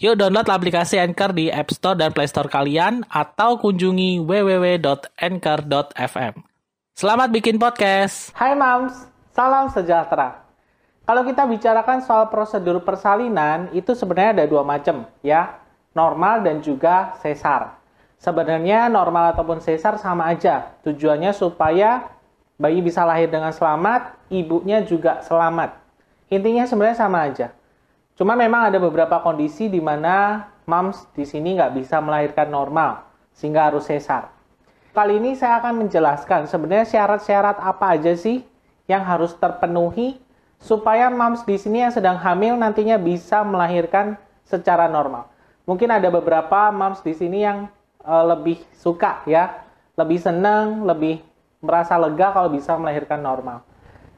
Yuk download aplikasi Anchor di App Store dan Play Store kalian atau kunjungi www.anchor.fm. Selamat bikin podcast. Hai Mams, salam sejahtera. Kalau kita bicarakan soal prosedur persalinan, itu sebenarnya ada dua macam, ya. Normal dan juga sesar. Sebenarnya normal ataupun sesar sama aja. Tujuannya supaya bayi bisa lahir dengan selamat, ibunya juga selamat. Intinya sebenarnya sama aja. Cuma memang ada beberapa kondisi di mana moms di sini nggak bisa melahirkan normal, sehingga harus sesar. Kali ini saya akan menjelaskan sebenarnya syarat-syarat apa aja sih yang harus terpenuhi supaya moms di sini yang sedang hamil nantinya bisa melahirkan secara normal. Mungkin ada beberapa moms di sini yang uh, lebih suka ya, lebih senang, lebih merasa lega kalau bisa melahirkan normal.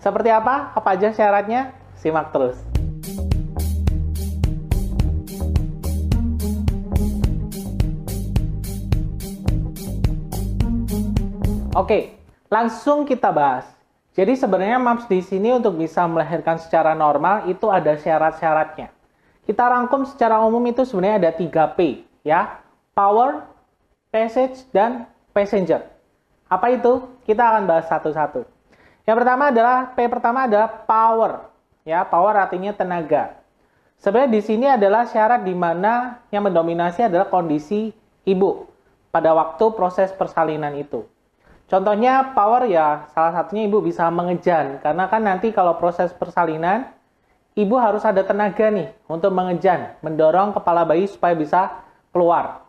Seperti apa? Apa aja syaratnya? Simak terus. Oke, langsung kita bahas. Jadi sebenarnya MAPS di sini untuk bisa melahirkan secara normal itu ada syarat-syaratnya. Kita rangkum secara umum itu sebenarnya ada 3P, ya. Power, passage, dan passenger. Apa itu? Kita akan bahas satu-satu. Yang pertama adalah P pertama adalah power. Ya, power artinya tenaga. Sebenarnya di sini adalah syarat di mana yang mendominasi adalah kondisi ibu pada waktu proses persalinan itu. Contohnya power ya salah satunya ibu bisa mengejan karena kan nanti kalau proses persalinan ibu harus ada tenaga nih untuk mengejan, mendorong kepala bayi supaya bisa keluar.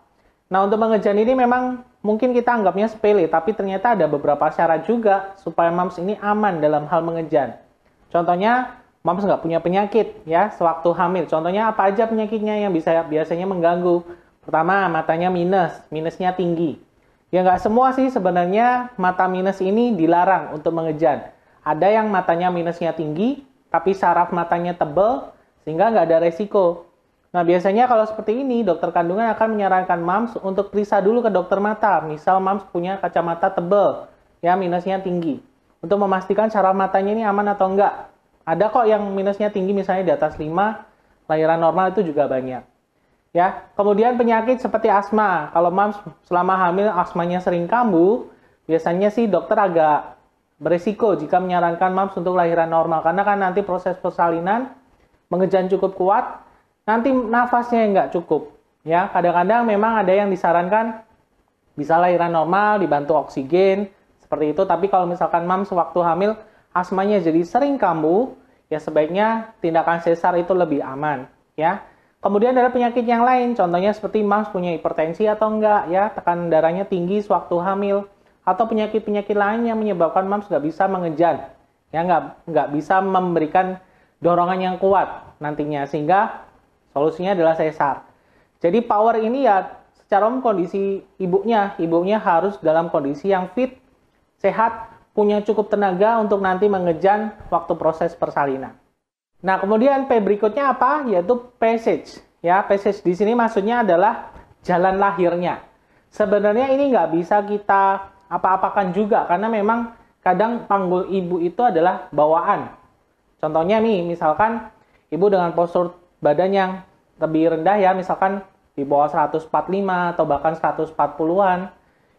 Nah untuk mengejan ini memang mungkin kita anggapnya sepele tapi ternyata ada beberapa syarat juga supaya mams ini aman dalam hal mengejan. Contohnya mams nggak punya penyakit ya sewaktu hamil. Contohnya apa aja penyakitnya yang bisa biasanya mengganggu? Pertama matanya minus, minusnya tinggi. Ya nggak semua sih sebenarnya mata minus ini dilarang untuk mengejan. Ada yang matanya minusnya tinggi, tapi saraf matanya tebal, sehingga nggak ada resiko. Nah biasanya kalau seperti ini, dokter kandungan akan menyarankan mams untuk periksa dulu ke dokter mata. Misal mams punya kacamata tebal, ya minusnya tinggi. Untuk memastikan saraf matanya ini aman atau enggak. Ada kok yang minusnya tinggi misalnya di atas 5, lahiran normal itu juga banyak. Ya, kemudian penyakit seperti asma. Kalau mams selama hamil asmanya sering kambuh, biasanya sih dokter agak berisiko jika menyarankan mams untuk lahiran normal karena kan nanti proses persalinan mengejan cukup kuat, nanti nafasnya nggak cukup. Ya, kadang-kadang memang ada yang disarankan bisa lahiran normal dibantu oksigen seperti itu. Tapi kalau misalkan mams waktu hamil asmanya jadi sering kambuh, ya sebaiknya tindakan sesar itu lebih aman. Ya, Kemudian ada penyakit yang lain, contohnya seperti moms punya hipertensi atau enggak, ya tekanan darahnya tinggi sewaktu hamil, atau penyakit-penyakit lain yang menyebabkan moms nggak bisa mengejar, ya nggak nggak bisa memberikan dorongan yang kuat nantinya, sehingga solusinya adalah sesar. Jadi power ini ya secara umum kondisi ibunya, ibunya harus dalam kondisi yang fit, sehat, punya cukup tenaga untuk nanti mengejar waktu proses persalinan. Nah, kemudian P berikutnya apa? Yaitu passage. Ya, passage di sini maksudnya adalah jalan lahirnya. Sebenarnya ini nggak bisa kita apa-apakan juga karena memang kadang panggul ibu itu adalah bawaan. Contohnya nih, misalkan ibu dengan postur badan yang lebih rendah ya, misalkan di bawah 145 atau bahkan 140-an,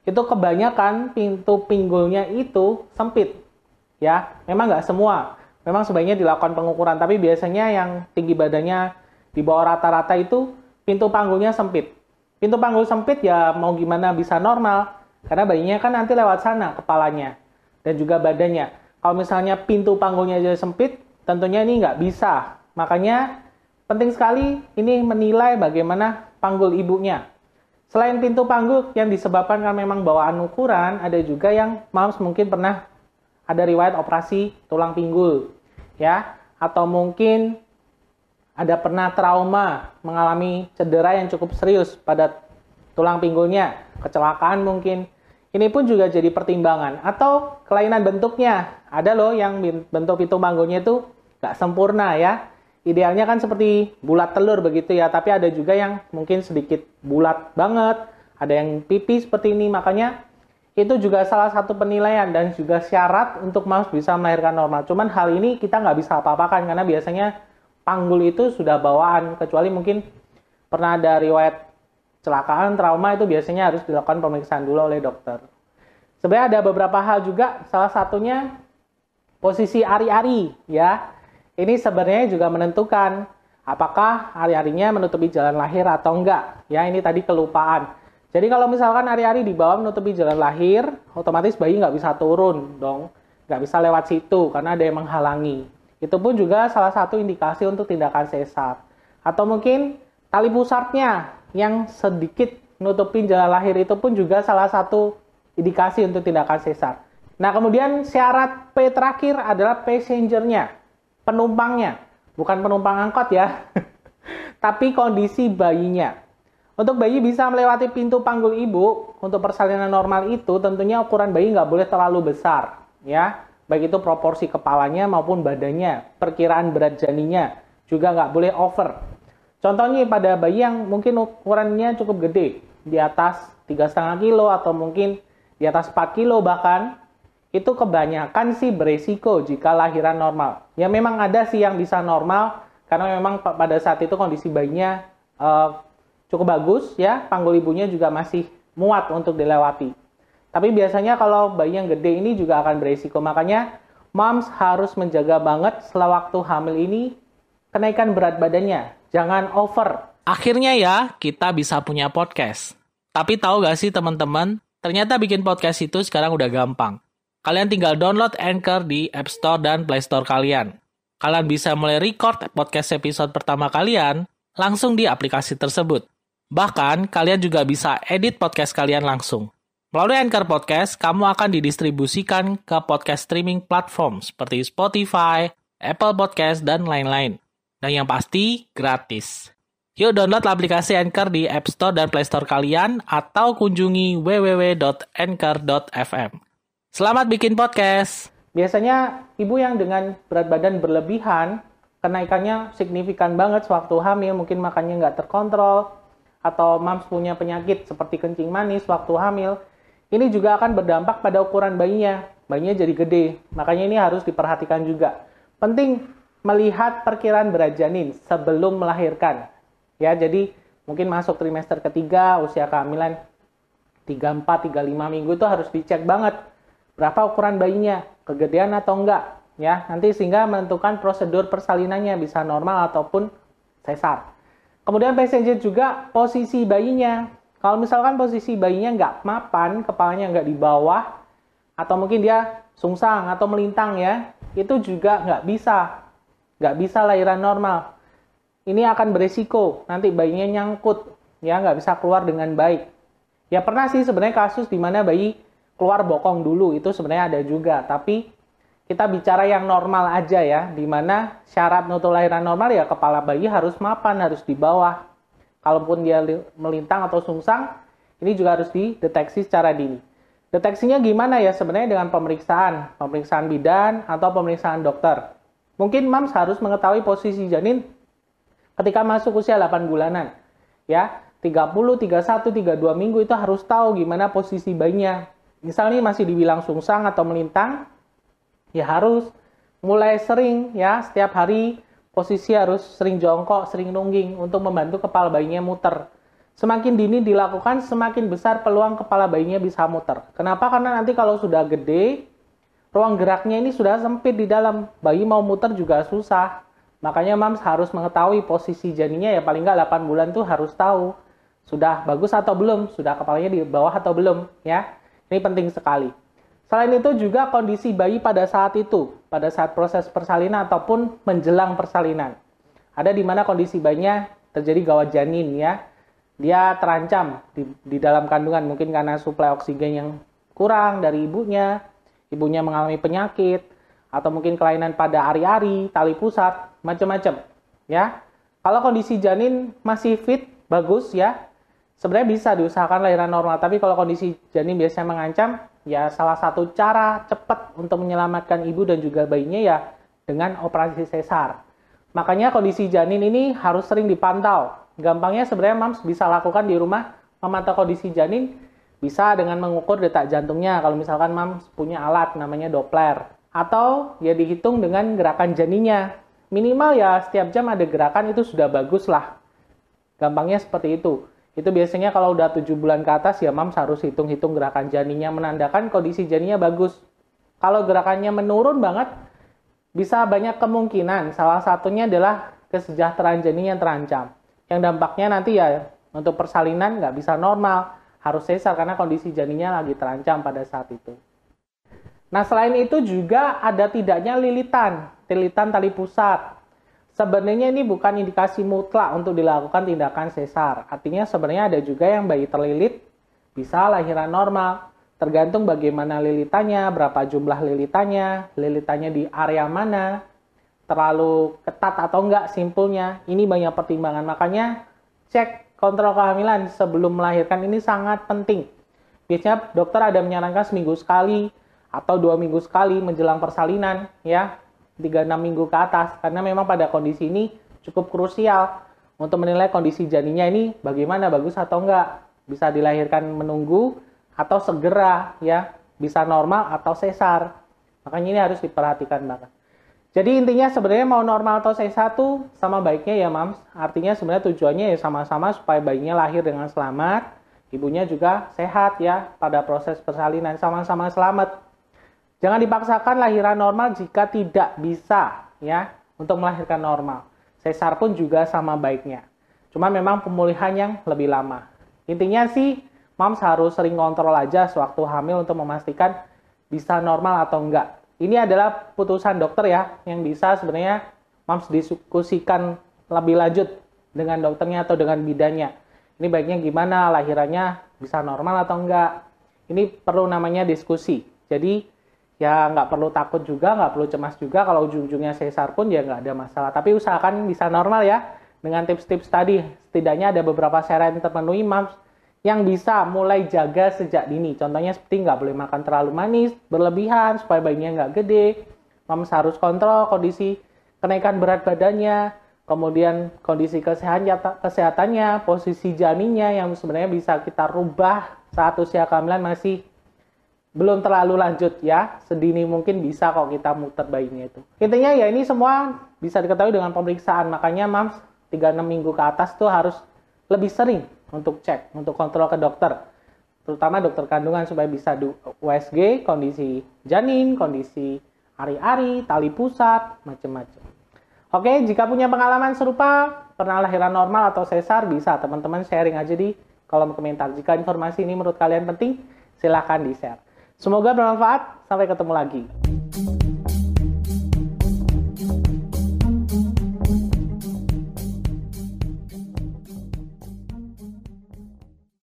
itu kebanyakan pintu pinggulnya itu sempit. Ya, memang nggak semua memang sebaiknya dilakukan pengukuran, tapi biasanya yang tinggi badannya di bawah rata-rata itu pintu panggulnya sempit. Pintu panggul sempit ya mau gimana bisa normal, karena bayinya kan nanti lewat sana kepalanya dan juga badannya. Kalau misalnya pintu panggulnya jadi sempit, tentunya ini nggak bisa. Makanya penting sekali ini menilai bagaimana panggul ibunya. Selain pintu panggul yang disebabkan karena memang bawaan ukuran, ada juga yang moms mungkin pernah ada riwayat operasi tulang pinggul ya atau mungkin ada pernah trauma, mengalami cedera yang cukup serius pada tulang pinggulnya, kecelakaan mungkin. Ini pun juga jadi pertimbangan. Atau kelainan bentuknya. Ada loh yang bentuk pintu panggulnya itu nggak sempurna ya. Idealnya kan seperti bulat telur begitu ya, tapi ada juga yang mungkin sedikit bulat banget, ada yang pipih seperti ini, makanya itu juga salah satu penilaian dan juga syarat untuk mouse bisa melahirkan normal. Cuman hal ini kita nggak bisa apa-apakan karena biasanya panggul itu sudah bawaan, kecuali mungkin pernah ada riwayat kecelakaan, trauma itu biasanya harus dilakukan pemeriksaan dulu oleh dokter. Sebenarnya ada beberapa hal juga, salah satunya posisi ari-ari ya. Ini sebenarnya juga menentukan apakah ari-arinya menutupi jalan lahir atau enggak. Ya, ini tadi kelupaan. Jadi kalau misalkan ari-ari di bawah menutupi jalan lahir, otomatis bayi nggak bisa turun dong. Nggak bisa lewat situ karena ada yang menghalangi. Itu pun juga salah satu indikasi untuk tindakan sesar. Atau mungkin tali pusatnya yang sedikit nutupin jalan lahir itu pun juga salah satu indikasi untuk tindakan sesar. Nah, kemudian syarat P terakhir adalah passengernya, penumpangnya. Bukan penumpang angkot ya, tapi kondisi bayinya. Untuk bayi bisa melewati pintu panggul ibu, untuk persalinan normal itu tentunya ukuran bayi nggak boleh terlalu besar. ya baik itu proporsi kepalanya maupun badannya, perkiraan berat janinnya juga nggak boleh over. Contohnya pada bayi yang mungkin ukurannya cukup gede, di atas 3,5 kilo atau mungkin di atas 4 kilo bahkan, itu kebanyakan sih beresiko jika lahiran normal. Ya memang ada sih yang bisa normal, karena memang pada saat itu kondisi bayinya uh, cukup bagus ya, panggul ibunya juga masih muat untuk dilewati. Tapi biasanya kalau bayi yang gede ini juga akan beresiko. Makanya moms harus menjaga banget setelah waktu hamil ini kenaikan berat badannya. Jangan over. Akhirnya ya, kita bisa punya podcast. Tapi tahu gak sih teman-teman, ternyata bikin podcast itu sekarang udah gampang. Kalian tinggal download Anchor di App Store dan Play Store kalian. Kalian bisa mulai record podcast episode pertama kalian langsung di aplikasi tersebut. Bahkan, kalian juga bisa edit podcast kalian langsung. Melalui Anchor Podcast, kamu akan didistribusikan ke podcast streaming platform seperti Spotify, Apple Podcast, dan lain-lain. Dan yang pasti, gratis. Yuk download aplikasi Anchor di App Store dan Play Store kalian atau kunjungi www.anchor.fm. Selamat bikin podcast! Biasanya ibu yang dengan berat badan berlebihan, kenaikannya signifikan banget sewaktu hamil, mungkin makannya nggak terkontrol, atau mams punya penyakit seperti kencing manis waktu hamil, ini juga akan berdampak pada ukuran bayinya. Bayinya jadi gede, makanya ini harus diperhatikan juga. Penting melihat perkiraan berat janin sebelum melahirkan. Ya, jadi mungkin masuk trimester ketiga, usia kehamilan 34, 35 minggu itu harus dicek banget berapa ukuran bayinya, kegedean atau enggak. Ya, nanti sehingga menentukan prosedur persalinannya bisa normal ataupun sesar. Kemudian passenger juga posisi bayinya. Kalau misalkan posisi bayinya nggak mapan, kepalanya nggak di bawah, atau mungkin dia sungsang atau melintang ya, itu juga nggak bisa. Nggak bisa lahiran normal. Ini akan beresiko, nanti bayinya nyangkut, ya nggak bisa keluar dengan baik. Ya pernah sih sebenarnya kasus di mana bayi keluar bokong dulu, itu sebenarnya ada juga. Tapi kita bicara yang normal aja ya, di mana syarat untuk lahiran normal ya kepala bayi harus mapan, harus di bawah kalaupun dia melintang atau sungsang, ini juga harus dideteksi secara dini. Deteksinya gimana ya sebenarnya dengan pemeriksaan, pemeriksaan bidan atau pemeriksaan dokter. Mungkin mams harus mengetahui posisi janin ketika masuk usia 8 bulanan. Ya, 30, 31, 32 minggu itu harus tahu gimana posisi bayinya. Misalnya masih dibilang sungsang atau melintang, ya harus mulai sering ya setiap hari Posisi harus sering jongkok, sering nungging untuk membantu kepala bayinya muter. Semakin dini dilakukan, semakin besar peluang kepala bayinya bisa muter. Kenapa? Karena nanti kalau sudah gede, ruang geraknya ini sudah sempit di dalam. Bayi mau muter juga susah. Makanya mams harus mengetahui posisi janinnya ya paling nggak 8 bulan tuh harus tahu. Sudah bagus atau belum? Sudah kepalanya di bawah atau belum? Ya, ini penting sekali. Selain itu juga kondisi bayi pada saat itu, pada saat proses persalinan ataupun menjelang persalinan. Ada di mana kondisi bayinya terjadi gawat janin ya. Dia terancam di, di dalam kandungan mungkin karena suplai oksigen yang kurang dari ibunya, ibunya mengalami penyakit, atau mungkin kelainan pada ari-ari, tali pusat, macam-macam. Ya, Kalau kondisi janin masih fit, bagus ya, sebenarnya bisa diusahakan lahiran normal. Tapi kalau kondisi janin biasanya mengancam, ya salah satu cara cepat untuk menyelamatkan ibu dan juga bayinya ya dengan operasi sesar. Makanya kondisi janin ini harus sering dipantau. Gampangnya sebenarnya mams bisa lakukan di rumah memantau kondisi janin bisa dengan mengukur detak jantungnya kalau misalkan mams punya alat namanya Doppler atau ya dihitung dengan gerakan janinnya. Minimal ya setiap jam ada gerakan itu sudah bagus lah. Gampangnya seperti itu. Itu biasanya kalau udah 7 bulan ke atas ya mams harus hitung-hitung gerakan janinnya menandakan kondisi janinnya bagus. Kalau gerakannya menurun banget, bisa banyak kemungkinan. Salah satunya adalah kesejahteraan janin yang terancam. Yang dampaknya nanti ya untuk persalinan nggak bisa normal, harus sesar karena kondisi janinnya lagi terancam pada saat itu. Nah selain itu juga ada tidaknya lilitan, lilitan tali pusat. Sebenarnya ini bukan indikasi mutlak untuk dilakukan tindakan sesar. Artinya sebenarnya ada juga yang bayi terlilit bisa lahiran normal. Tergantung bagaimana lilitannya, berapa jumlah lilitannya, lilitannya di area mana, terlalu ketat atau enggak simpulnya. Ini banyak pertimbangan. Makanya cek kontrol kehamilan sebelum melahirkan ini sangat penting. Biasanya dokter ada menyarankan seminggu sekali atau dua minggu sekali menjelang persalinan ya 3-6 minggu ke atas. Karena memang pada kondisi ini cukup krusial untuk menilai kondisi janinnya ini bagaimana bagus atau enggak. Bisa dilahirkan menunggu atau segera ya. Bisa normal atau sesar. Makanya ini harus diperhatikan banget jadi intinya sebenarnya mau normal atau sesar tuh sama baiknya ya mams artinya sebenarnya tujuannya ya sama-sama supaya bayinya lahir dengan selamat ibunya juga sehat ya pada proses persalinan. Sama-sama selamat Jangan dipaksakan lahiran normal jika tidak bisa ya untuk melahirkan normal. Sesar pun juga sama baiknya. Cuma memang pemulihan yang lebih lama. Intinya sih moms harus sering kontrol aja sewaktu hamil untuk memastikan bisa normal atau enggak. Ini adalah putusan dokter ya yang bisa sebenarnya moms diskusikan lebih lanjut dengan dokternya atau dengan bidannya. Ini baiknya gimana lahirannya bisa normal atau enggak. Ini perlu namanya diskusi. Jadi ya nggak perlu takut juga, nggak perlu cemas juga kalau ujung-ujungnya sesar pun ya nggak ada masalah. Tapi usahakan bisa normal ya dengan tips-tips tadi. Setidaknya ada beberapa syarat yang terpenuhi mams yang bisa mulai jaga sejak dini. Contohnya seperti nggak boleh makan terlalu manis, berlebihan supaya bayinya nggak gede. Mams harus kontrol kondisi kenaikan berat badannya, kemudian kondisi kesehatannya, posisi janinnya yang sebenarnya bisa kita rubah saat usia kehamilan masih belum terlalu lanjut ya, sedini mungkin bisa kok kita muter bayinya itu. Intinya ya ini semua bisa diketahui dengan pemeriksaan, makanya mams 3-6 minggu ke atas tuh harus lebih sering untuk cek, untuk kontrol ke dokter. Terutama dokter kandungan supaya bisa USG, kondisi janin, kondisi ari-ari, tali pusat, macam-macam. Oke, jika punya pengalaman serupa, pernah lahiran normal atau sesar, bisa teman-teman sharing aja di kolom komentar. Jika informasi ini menurut kalian penting, silahkan di-share. Semoga bermanfaat. Sampai ketemu lagi.